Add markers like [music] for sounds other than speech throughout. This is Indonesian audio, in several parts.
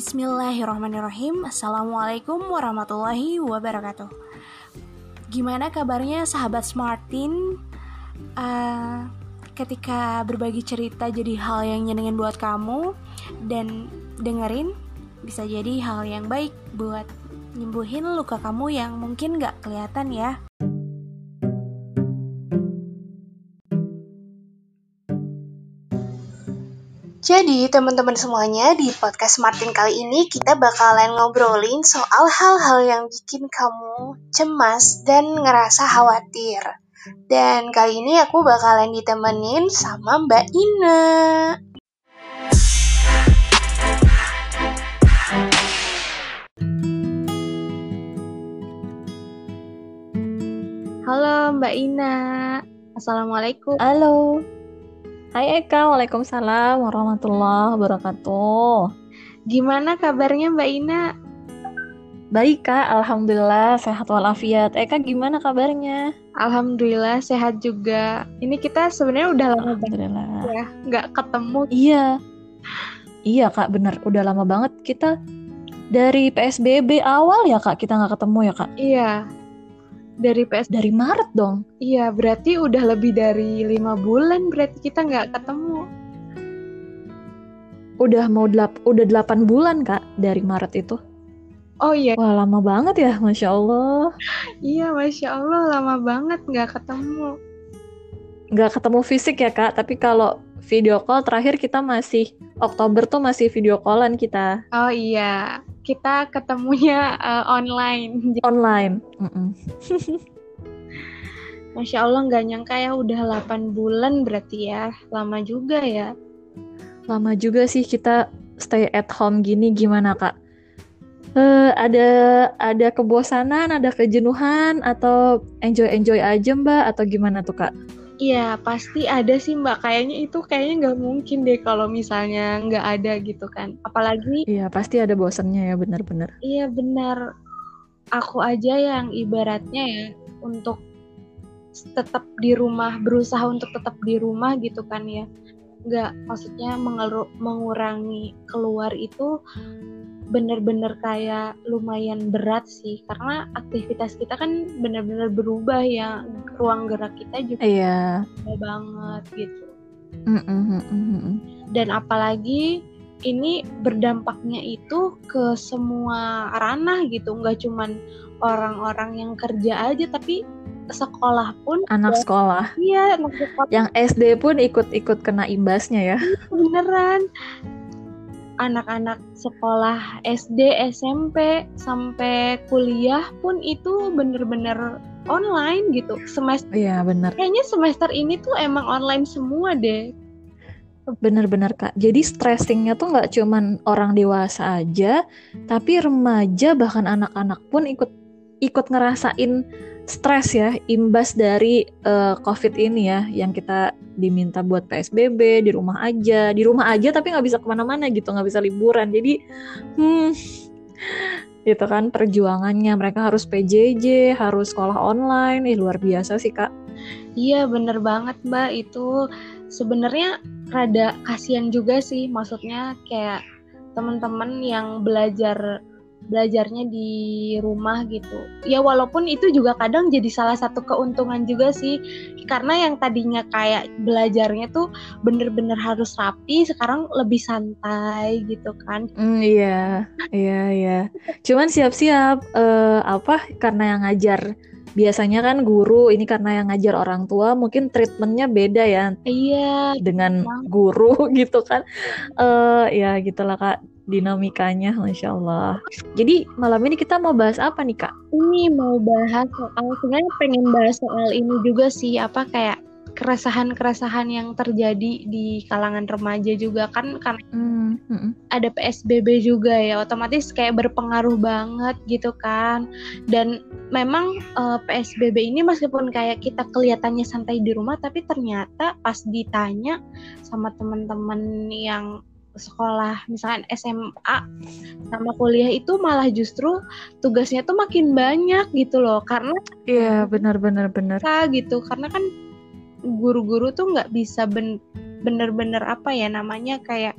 Bismillahirrahmanirrahim. Assalamualaikum warahmatullahi wabarakatuh. Gimana kabarnya sahabat Smartin? Uh, ketika berbagi cerita jadi hal yang nyenengin buat kamu Dan dengerin bisa jadi hal yang baik buat nyembuhin luka kamu yang mungkin gak kelihatan ya Jadi teman-teman semuanya di podcast Martin kali ini kita bakalan ngobrolin soal hal-hal yang bikin kamu cemas dan ngerasa khawatir. Dan kali ini aku bakalan ditemenin sama Mbak Ina. Halo Mbak Ina. Assalamualaikum. Halo. Hai Eka, Waalaikumsalam warahmatullahi wabarakatuh. Gimana kabarnya Mbak Ina? Baik Kak, Alhamdulillah sehat walafiat. Eka gimana kabarnya? Alhamdulillah sehat juga. Ini kita sebenarnya udah lama banget ya, nggak ketemu. Iya, iya Kak, bener. Udah lama banget kita dari PSBB awal ya Kak, kita nggak ketemu ya Kak? Iya, dari PS dari Maret dong. Iya, berarti udah lebih dari lima bulan berarti kita nggak ketemu. Udah mau delap udah delapan bulan kak dari Maret itu. Oh iya. Wah lama banget ya, masya Allah. iya, masya Allah lama banget nggak ketemu. Nggak ketemu fisik ya kak, tapi kalau video call terakhir kita masih Oktober tuh masih video callan kita. Oh iya, kita ketemunya uh, online. [laughs] Online. Mm -mm. [laughs] Masya Allah nggak nyangka ya udah 8 bulan berarti ya, lama juga ya. Lama juga sih kita stay at home gini gimana kak? Uh, ada ada kebosanan, ada kejenuhan atau enjoy enjoy aja mbak atau gimana tuh kak? Iya pasti ada sih mbak. Kayaknya itu kayaknya nggak mungkin deh kalau misalnya nggak ada gitu kan. Apalagi. Iya pasti ada bosannya ya benar-benar. Iya benar. Aku aja yang ibaratnya ya untuk tetap di rumah berusaha untuk tetap di rumah gitu kan ya. Nggak maksudnya mengurangi keluar itu bener-bener kayak lumayan berat sih. Karena aktivitas kita kan bener-bener berubah ya. Ruang gerak kita juga iya. banget gitu. Mm -mm, dan apalagi ini berdampaknya itu ke semua ranah gitu. Nggak cuman orang-orang yang kerja aja tapi sekolah pun anak ya, sekolah. Iya anak sekolah. Yang SD pun ikut-ikut kena imbasnya ya. Iya, beneran anak-anak sekolah SD, SMP sampai kuliah pun itu bener-bener online gitu. Semester Iya, bener. Kayaknya semester ini tuh emang online semua deh. Bener-bener kak. Jadi stressingnya tuh nggak cuman orang dewasa aja, tapi remaja bahkan anak-anak pun ikut ikut ngerasain stres ya imbas dari uh, COVID ini ya yang kita diminta buat PSBB di rumah aja di rumah aja tapi nggak bisa ke mana-mana gitu nggak bisa liburan. Jadi hmm gitu kan perjuangannya. Mereka harus PJJ harus sekolah online. Ih luar biasa sih kak. Iya bener banget mbak. Itu sebenarnya rada kasihan juga sih. Maksudnya kayak teman-teman yang belajar belajarnya di rumah gitu. Ya walaupun itu juga kadang jadi salah satu keuntungan juga sih karena yang tadinya kayak belajarnya tuh bener-bener harus rapi sekarang lebih santai gitu kan. Mm, iya, iya, iya. Cuman siap-siap uh, apa karena yang ngajar biasanya kan guru ini karena yang ngajar orang tua mungkin treatmentnya beda ya. Iya. Dengan guru [laughs] gitu kan. Uh, ya gitulah kak dinamikanya, masya Allah. Jadi malam ini kita mau bahas apa nih kak? Ini mau bahas soal sebenarnya pengen bahas soal ini juga sih apa kayak keresahan-keresahan yang terjadi di kalangan remaja juga kan kan mm, -hmm. ada PSBB juga ya otomatis kayak berpengaruh banget gitu kan dan memang uh, eh, PSBB ini meskipun kayak kita kelihatannya santai di rumah tapi ternyata pas ditanya sama teman-teman yang sekolah misalnya SMA sama kuliah itu malah justru tugasnya tuh makin banyak gitu loh. Karena iya benar benar benar. Gitu karena kan guru-guru tuh nggak bisa ben bener-bener apa ya namanya kayak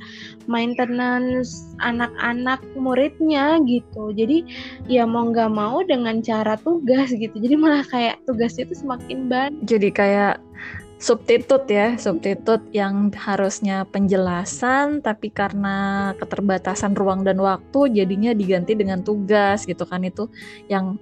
maintenance anak-anak muridnya gitu. Jadi ya mau nggak mau dengan cara tugas gitu. Jadi malah kayak tugas itu semakin banyak jadi kayak subtitut ya, subtitut yang harusnya penjelasan tapi karena keterbatasan ruang dan waktu jadinya diganti dengan tugas gitu kan. Itu yang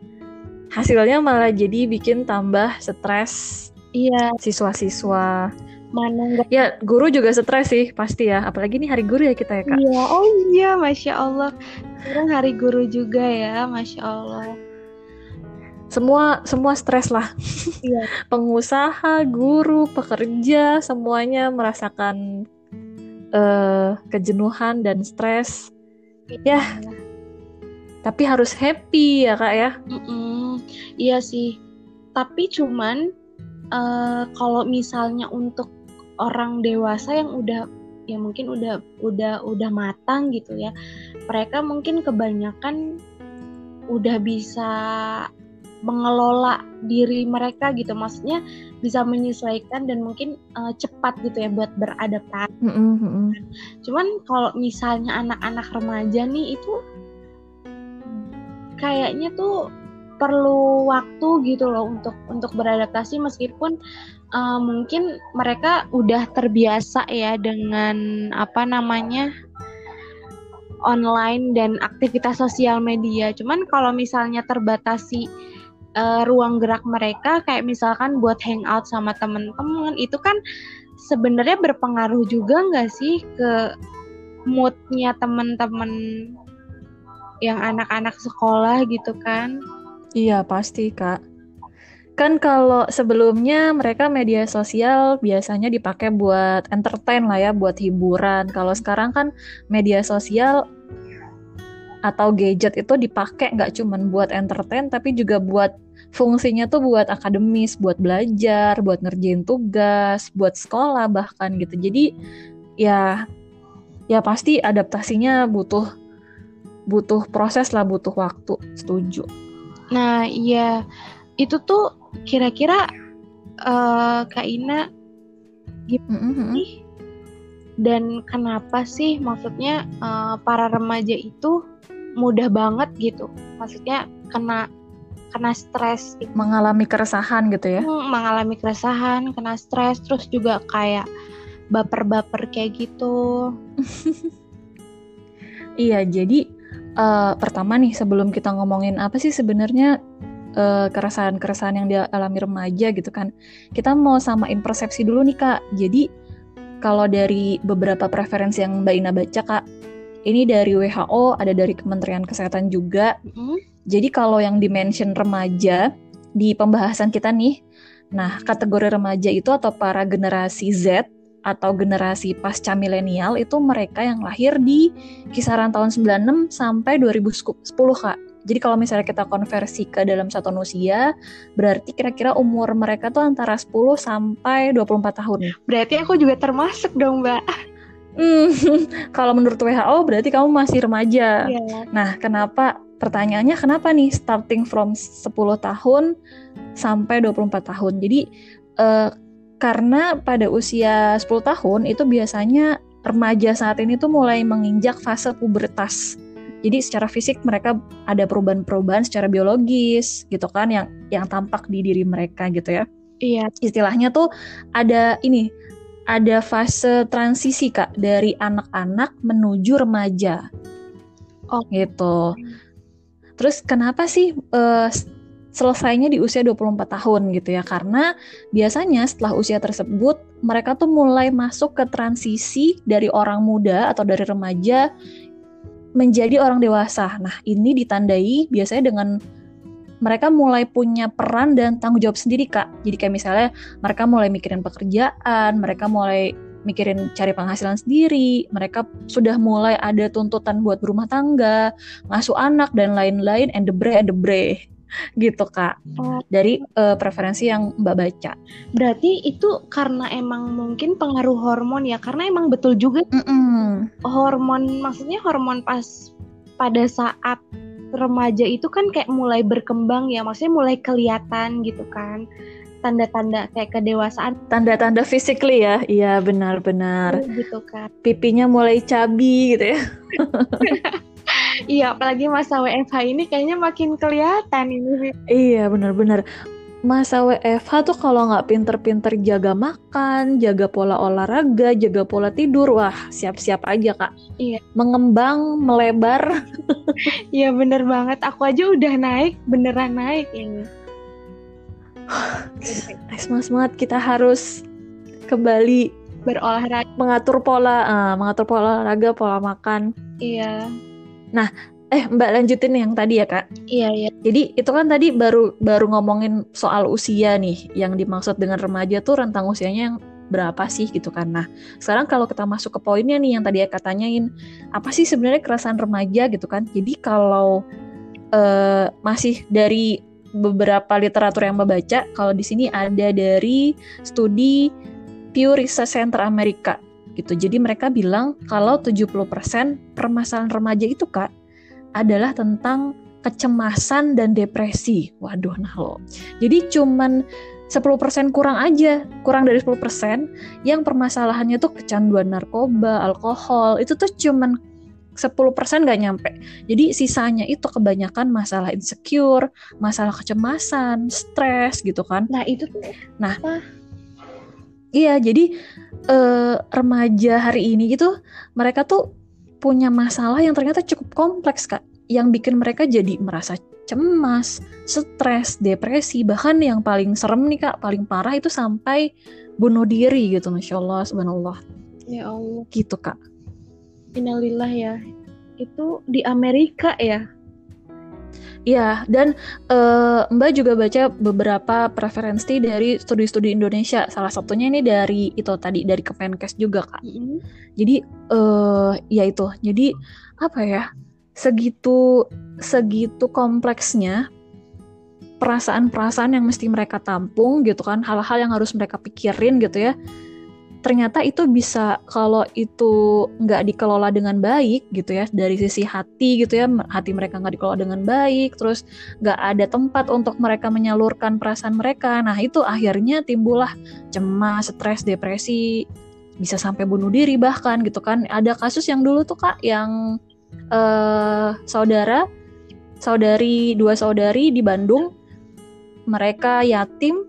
hasilnya malah jadi bikin tambah stres iya. siswa-siswa. Mana enggak ya guru juga stres sih pasti ya. Apalagi ini hari guru ya kita ya kak? Iya oh iya masya allah. Sekarang hari guru juga ya masya allah semua semua stres lah. Iya. [laughs] Pengusaha, guru, pekerja semuanya merasakan uh, kejenuhan dan stres. Iya. Ya. Tapi harus happy ya kak ya. Mm -mm. Iya sih. Tapi cuman uh, kalau misalnya untuk orang dewasa yang udah ya mungkin udah udah udah matang gitu ya mereka mungkin kebanyakan udah bisa mengelola diri mereka gitu maksudnya bisa menyesuaikan dan mungkin uh, cepat gitu ya buat beradaptasi. Mm -hmm. Cuman kalau misalnya anak-anak remaja nih itu kayaknya tuh perlu waktu gitu loh untuk untuk beradaptasi meskipun uh, mungkin mereka udah terbiasa ya dengan apa namanya online dan aktivitas sosial media. Cuman kalau misalnya terbatasi uh, ruang gerak mereka kayak misalkan buat hangout sama temen-temen itu kan sebenarnya berpengaruh juga nggak sih ke moodnya temen-temen yang anak-anak sekolah gitu kan? Iya pasti kak. Kan kalau sebelumnya mereka media sosial biasanya dipakai buat entertain lah ya, buat hiburan. Kalau sekarang kan media sosial atau gadget itu dipakai nggak cuma buat entertain tapi juga buat fungsinya tuh buat akademis, buat belajar, buat ngerjain tugas, buat sekolah bahkan gitu. Jadi ya ya pasti adaptasinya butuh butuh proses lah, butuh waktu. Setuju. Nah, iya itu tuh kira-kira uh, Kak Ina gimana mm -hmm. sih? Dan kenapa sih maksudnya uh, para remaja itu mudah banget gitu. Maksudnya kena kena stres. Mengalami keresahan gitu ya? Hmm, mengalami keresahan kena stres terus juga kayak baper-baper kayak gitu. [laughs] Iya jadi uh, pertama nih sebelum kita ngomongin apa sih sebenarnya uh, keresahan-keresahan yang dialami remaja gitu kan kita mau samain persepsi dulu nih kak. Jadi kalau dari beberapa preferensi yang Mbak Ina baca kak ini dari WHO, ada dari Kementerian Kesehatan juga. Mm-hmm. Jadi kalau yang dimention remaja di pembahasan kita nih, nah kategori remaja itu atau para generasi Z atau generasi pasca milenial itu mereka yang lahir di kisaran tahun 96 sampai 2010 Kak. Jadi kalau misalnya kita konversi ke dalam satu usia, berarti kira-kira umur mereka tuh antara 10 sampai 24 tahun. Berarti aku juga termasuk dong, Mbak. Hmm, [laughs] kalau menurut WHO berarti kamu masih remaja. Yeah. Nah, kenapa pertanyaannya kenapa nih starting from 10 tahun sampai 24 tahun. Jadi uh, karena pada usia 10 tahun itu biasanya remaja saat ini tuh mulai menginjak fase pubertas. Jadi secara fisik mereka ada perubahan-perubahan secara biologis gitu kan yang yang tampak di diri mereka gitu ya. Iya. Istilahnya tuh ada ini ada fase transisi kak dari anak-anak menuju remaja. Oh gitu. Terus kenapa sih uh, selesainya di usia 24 tahun gitu ya? Karena biasanya setelah usia tersebut mereka tuh mulai masuk ke transisi dari orang muda atau dari remaja menjadi orang dewasa. Nah, ini ditandai biasanya dengan mereka mulai punya peran dan tanggung jawab sendiri kak. Jadi kayak misalnya mereka mulai mikirin pekerjaan mereka mulai mikirin cari penghasilan sendiri mereka sudah mulai ada tuntutan buat berumah tangga ngasuh anak dan lain-lain and the bre and the bre [laughs] gitu kak. Oh. dari uh, preferensi yang mbak baca. Berarti itu karena emang mungkin pengaruh hormon ya? Karena emang betul juga mm -mm. hormon maksudnya hormon pas pada saat remaja itu kan kayak mulai berkembang ya maksudnya mulai kelihatan gitu kan tanda-tanda kayak kedewasaan. Tanda-tanda physically ya, iya benar-benar. Gitu kan. Pipinya mulai cabi gitu ya. [laughs] iya, apalagi masa WFH ini kayaknya makin kelihatan ini. Iya, benar-benar masa WFH tuh kalau nggak pinter-pinter jaga makan, jaga pola olahraga, jaga pola tidur, wah siap-siap aja kak. Iya. Mengembang, melebar. [laughs] Iya bener banget. Aku aja udah naik, beneran naik ini. [sighs] Semangat semangat kita harus kembali berolahraga, mengatur pola, uh, mengatur pola olahraga, pola makan. Iya. Nah, eh Mbak lanjutin yang tadi ya kak. Iya iya. Jadi itu kan tadi baru baru ngomongin soal usia nih, yang dimaksud dengan remaja tuh rentang usianya yang berapa sih gitu kan. Nah sekarang kalau kita masuk ke poinnya nih yang tadi ya katanyain apa sih sebenarnya keresahan remaja gitu kan. Jadi kalau uh, masih dari beberapa literatur yang Mbak baca, kalau di sini ada dari studi Pew Research Center Amerika gitu. Jadi mereka bilang kalau 70% permasalahan remaja itu Kak adalah tentang kecemasan dan depresi. Waduh, nah lo. Jadi cuman 10% kurang aja, kurang dari 10% yang permasalahannya tuh kecanduan narkoba, alkohol, itu tuh cuman 10% gak nyampe. Jadi sisanya itu kebanyakan masalah insecure, masalah kecemasan, stres gitu kan. Nah itu tuh. Nah, iya jadi uh, remaja hari ini gitu mereka tuh punya masalah yang ternyata cukup kompleks kak yang bikin mereka jadi merasa cemas, stres, depresi, bahkan yang paling serem nih kak, paling parah itu sampai bunuh diri gitu, masya Allah, subhanallah. Ya Allah. Gitu kak. Innalillah ya. Itu di Amerika ya? Iya, dan uh, Mbak juga baca beberapa preferensi dari studi-studi Indonesia. Salah satunya ini dari itu tadi dari Kemenkes juga kak. Mm. Jadi, uh, ya itu. Jadi apa ya? segitu segitu kompleksnya perasaan-perasaan yang mesti mereka tampung gitu kan hal-hal yang harus mereka pikirin gitu ya ternyata itu bisa kalau itu nggak dikelola dengan baik gitu ya dari sisi hati gitu ya hati mereka nggak dikelola dengan baik terus nggak ada tempat untuk mereka menyalurkan perasaan mereka nah itu akhirnya timbullah cemas stres depresi bisa sampai bunuh diri bahkan gitu kan ada kasus yang dulu tuh kak yang uh, saudara, saudari dua saudari di Bandung. Mereka yatim,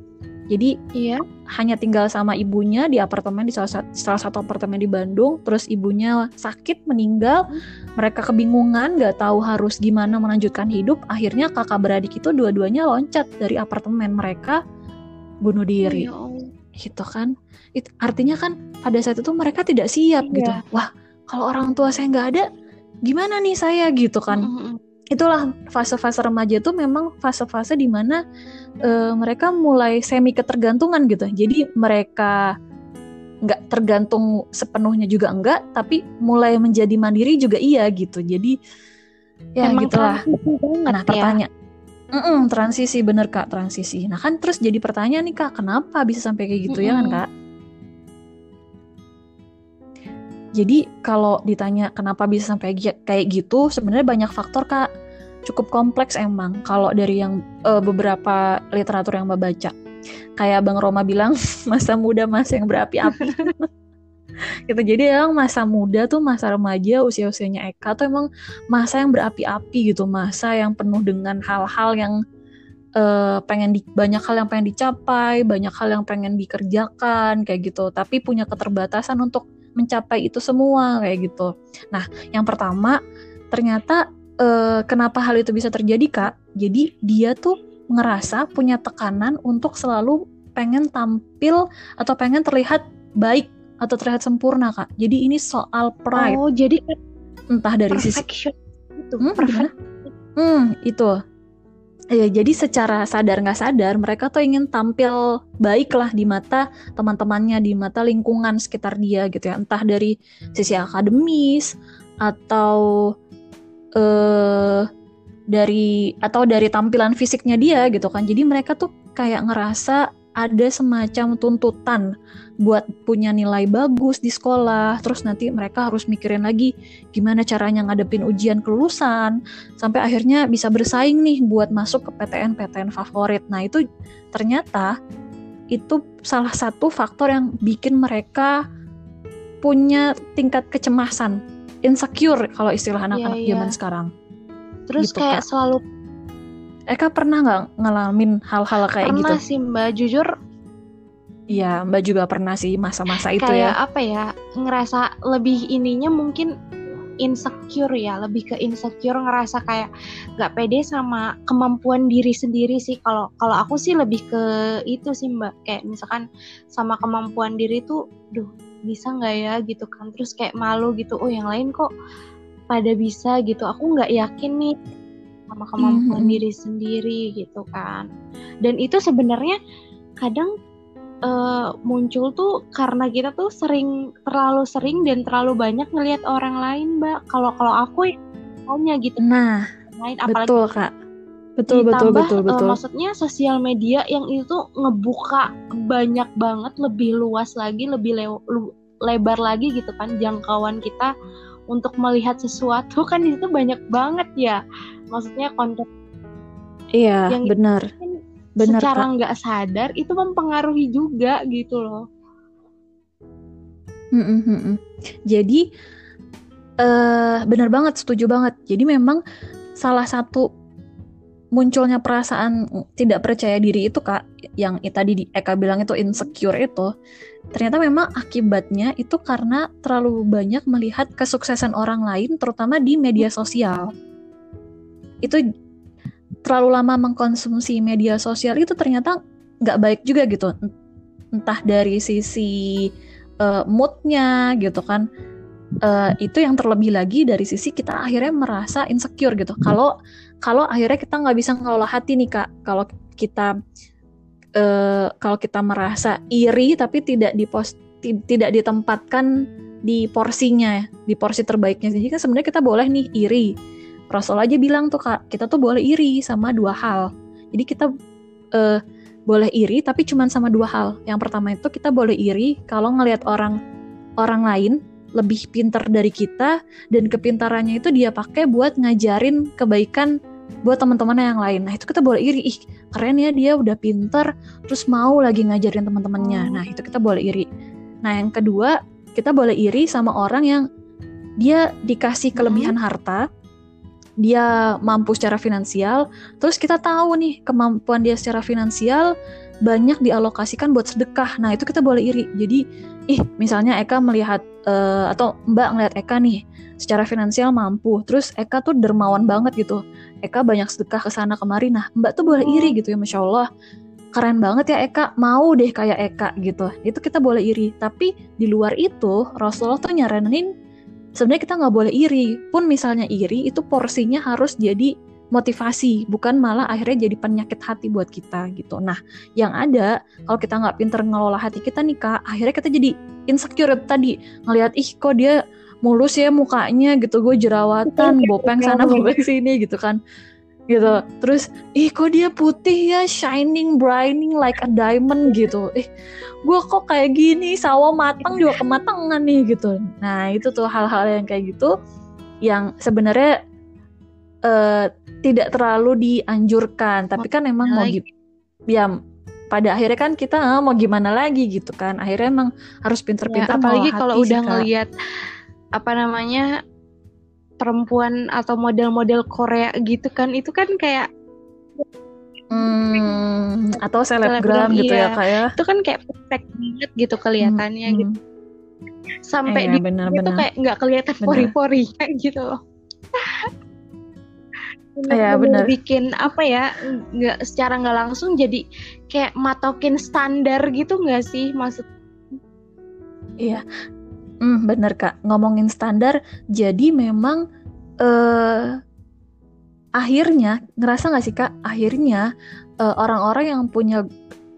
jadi iya. hanya tinggal sama ibunya di apartemen di salah satu, salah satu apartemen di Bandung. Terus ibunya sakit meninggal, mereka kebingungan, nggak tahu harus gimana melanjutkan hidup. Akhirnya kakak beradik itu dua-duanya loncat dari apartemen mereka bunuh diri. Oh, gitu kan? It, artinya kan pada saat itu mereka tidak siap iya. gitu. Wah, kalau orang tua saya nggak ada, gimana nih saya gitu kan mm-hmm. itulah fase-fase remaja itu memang fase-fase di mana uh, mereka mulai semi ketergantungan gitu jadi mereka nggak tergantung sepenuhnya juga enggak tapi mulai menjadi mandiri juga iya gitu jadi ya Emang gitulah nah pertanyaan ya? Mm-mm, transisi bener kak transisi nah kan terus jadi pertanyaan nih kak kenapa bisa sampai kayak gitu mm-hmm. ya kan kak Jadi kalau ditanya kenapa bisa sampai kayak gitu, sebenarnya banyak faktor kak. Cukup kompleks emang kalau dari yang uh, beberapa literatur yang mbak baca. Kayak Bang Roma bilang [laughs] masa muda masa yang berapi-api. [laughs] gitu jadi emang masa muda tuh masa remaja usia-usianya Eka tuh emang masa yang berapi-api gitu masa yang penuh dengan hal-hal yang uh, pengen di, banyak hal yang pengen dicapai banyak hal yang pengen dikerjakan kayak gitu tapi punya keterbatasan untuk mencapai itu semua kayak gitu. Nah, yang pertama ternyata eh, kenapa hal itu bisa terjadi kak? Jadi dia tuh ngerasa punya tekanan untuk selalu pengen tampil atau pengen terlihat baik atau terlihat sempurna kak. Jadi ini soal pride. Oh, jadi entah dari sisi itu. Hmm, Hmm, itu ya jadi secara sadar nggak sadar mereka tuh ingin tampil baik lah di mata teman-temannya di mata lingkungan sekitar dia gitu ya entah dari sisi akademis atau eh dari atau dari tampilan fisiknya dia gitu kan. Jadi mereka tuh kayak ngerasa ada semacam tuntutan buat punya nilai bagus di sekolah, terus nanti mereka harus mikirin lagi gimana caranya ngadepin ujian kelulusan, sampai akhirnya bisa bersaing nih buat masuk ke PTN-PTN favorit. Nah itu ternyata itu salah satu faktor yang bikin mereka punya tingkat kecemasan, insecure kalau istilah anak-anak yeah, yeah. zaman sekarang. Terus gitu, kayak Kak. selalu Eka pernah nggak ngalamin hal-hal kayak pernah gitu? Pernah sih Mbak, jujur. Iya, Mbak juga pernah sih masa-masa itu ya. Kayak apa ya, ngerasa lebih ininya mungkin insecure ya, lebih ke insecure ngerasa kayak nggak pede sama kemampuan diri sendiri sih. Kalau kalau aku sih lebih ke itu sih Mbak, kayak misalkan sama kemampuan diri tuh, duh bisa nggak ya gitu kan. Terus kayak malu gitu, oh yang lain kok pada bisa gitu. Aku nggak yakin nih sama kemampuan mm-hmm. diri sendiri gitu kan dan itu sebenarnya kadang uh, muncul tuh karena kita tuh sering terlalu sering dan terlalu banyak ngelihat orang lain mbak kalau kalau aku ya maunya gitu nah lain apalagi betul kak betul ditambah, betul betul betul. uh, maksudnya sosial media yang itu ngebuka banyak banget lebih luas lagi lebih le lebar lagi gitu kan jangkauan kita untuk melihat sesuatu [laughs] kan itu banyak banget ya. Maksudnya konten iya yang benar. benar secara nggak sadar itu mempengaruhi juga gitu loh. Mm -mm. jadi uh, benar banget setuju banget. Jadi memang salah satu munculnya perasaan tidak percaya diri itu kak yang tadi Eka bilang itu insecure itu ternyata memang akibatnya itu karena terlalu banyak melihat kesuksesan orang lain terutama di media sosial. Itu terlalu lama mengkonsumsi media sosial itu ternyata nggak baik juga gitu. Entah dari sisi uh, moodnya gitu kan uh, itu yang terlebih lagi dari sisi kita akhirnya merasa insecure gitu. Kalau kalau akhirnya kita nggak bisa ngelola hati nih kak. Kalau kita uh, kalau kita merasa iri tapi tidak tidak ditempatkan di porsinya di porsi terbaiknya. Jadi kan sebenarnya kita boleh nih iri. Rasul aja bilang tuh kak kita tuh boleh iri sama dua hal. Jadi kita uh, boleh iri tapi cuma sama dua hal. Yang pertama itu kita boleh iri kalau ngelihat orang orang lain lebih pintar dari kita dan kepintarannya itu dia pakai buat ngajarin kebaikan buat teman-temannya yang lain. Nah, itu kita boleh iri. Ih, keren ya dia udah pinter terus mau lagi ngajarin teman-temannya. Nah, itu kita boleh iri. Nah, yang kedua, kita boleh iri sama orang yang dia dikasih kelebihan hmm. harta, dia mampu secara finansial, terus kita tahu nih kemampuan dia secara finansial banyak dialokasikan buat sedekah. Nah, itu kita boleh iri. Jadi, ih, misalnya Eka melihat uh, atau Mbak ngelihat Eka nih secara finansial mampu, terus Eka tuh dermawan banget gitu. Eka banyak sedekah ke sana kemari. Nah, Mbak tuh boleh iri gitu ya, masya Allah. Keren banget ya Eka, mau deh kayak Eka gitu. Itu kita boleh iri. Tapi di luar itu, Rasulullah tuh nyaranin sebenarnya kita nggak boleh iri. Pun misalnya iri, itu porsinya harus jadi motivasi, bukan malah akhirnya jadi penyakit hati buat kita gitu. Nah, yang ada kalau kita nggak pinter ngelola hati kita nih kak, akhirnya kita jadi insecure tadi ngelihat ih kok dia mulus ya mukanya gitu. Gue jerawatan bopeng sana bopeng sini gitu kan. Gitu. Terus ih kok dia putih ya shining brightening like a diamond gitu. Ih gue kok kayak gini sawo matang juga kematangan nih gitu. Nah itu tuh hal-hal yang kayak gitu yang sebenarnya uh, tidak terlalu dianjurkan. Tapi kan emang mau ya pada akhirnya kan kita ah, mau gimana lagi? gitu kan. Akhirnya emang harus pinter-pinter ya, apalagi kalau udah ngelihat apa namanya perempuan atau model-model Korea gitu kan itu kan kayak hmm, atau selebgram gitu ya, iya. ya. Kayak itu kan kayak perfect banget gitu kelihatannya hmm, gitu. Sampai eh, di bener, itu kayak nggak kelihatan pori-pori kayak gitu loh Iya benar. Bikin apa ya nggak secara nggak langsung jadi kayak matokin standar gitu nggak sih maksud? Iya, hmm, bener kak. Ngomongin standar, jadi memang uh, akhirnya ngerasa nggak sih kak? Akhirnya eh, orang-orang yang punya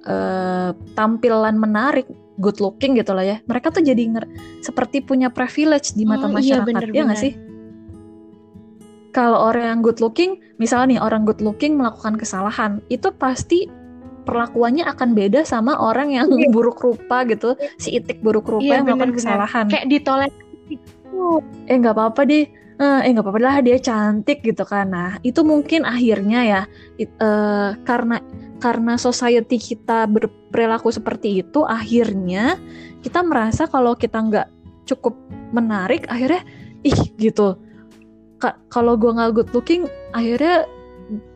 uh, tampilan menarik, good looking gitu lah ya, mereka tuh jadi seperti punya privilege di mata oh, iya, masyarakat, iya, ya nggak sih? Kalau orang yang good looking, misalnya nih orang good looking melakukan kesalahan, itu pasti perlakuannya akan beda sama orang yang iya. buruk rupa gitu, si itik buruk rupa iya, yang melakukan kesalahan. Kayak ditolak gitu. Eh nggak apa-apa deh, eh nggak apa-apa lah dia cantik gitu kan nah itu mungkin akhirnya ya it, uh, karena karena society kita berperilaku seperti itu akhirnya kita merasa kalau kita nggak cukup menarik akhirnya ih gitu kalau gue nggak good looking akhirnya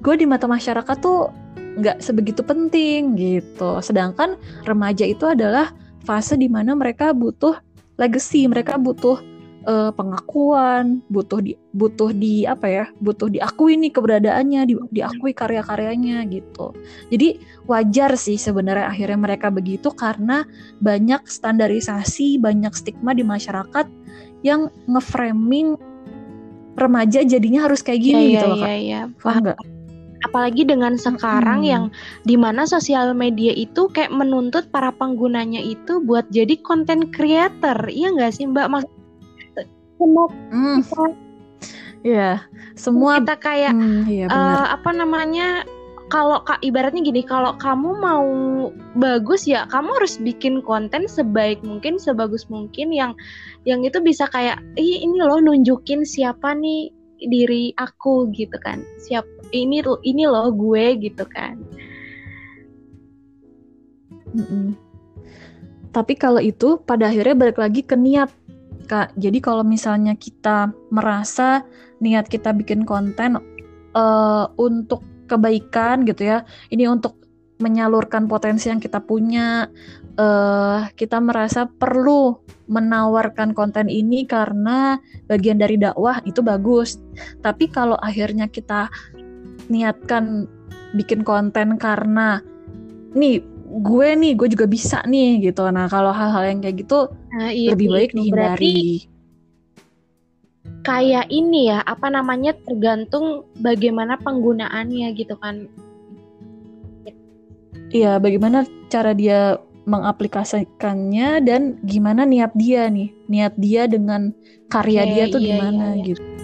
gue di mata masyarakat tuh nggak sebegitu penting gitu sedangkan remaja itu adalah fase di mana mereka butuh legacy mereka butuh uh, pengakuan, butuh di butuh di apa ya? butuh diakui nih keberadaannya, di, diakui karya-karyanya gitu. Jadi wajar sih sebenarnya akhirnya mereka begitu karena banyak standarisasi, banyak stigma di masyarakat yang ngeframing remaja jadinya harus kayak gini ya, gitu loh Kak. Iya, iya, paham. Apalagi dengan sekarang hmm. yang di mana sosial media itu kayak menuntut para penggunanya itu buat jadi konten creator, iya nggak sih Mbak? Maksud semua mm. kita ya semua kita kayak mm, iya, uh, apa namanya kalau kak ibaratnya gini kalau kamu mau bagus ya kamu harus bikin konten sebaik mungkin sebagus mungkin yang yang itu bisa kayak Ih, ini loh nunjukin siapa nih diri aku gitu kan siap ini ini loh gue gitu kan mm -mm. tapi kalau itu pada akhirnya balik lagi ke niat Kak. Jadi kalau misalnya kita merasa niat kita bikin konten uh, untuk kebaikan gitu ya, ini untuk menyalurkan potensi yang kita punya, uh, kita merasa perlu menawarkan konten ini karena bagian dari dakwah itu bagus. Tapi kalau akhirnya kita niatkan bikin konten karena nih gue nih gue juga bisa nih gitu nah kalau hal-hal yang kayak gitu nah, iya, lebih baik itu. dihindari Berarti kayak ini ya apa namanya tergantung bagaimana penggunaannya gitu kan. Iya bagaimana cara dia mengaplikasikannya dan gimana niat dia nih. Niat dia dengan karya okay, dia tuh iya, gimana iya, iya. gitu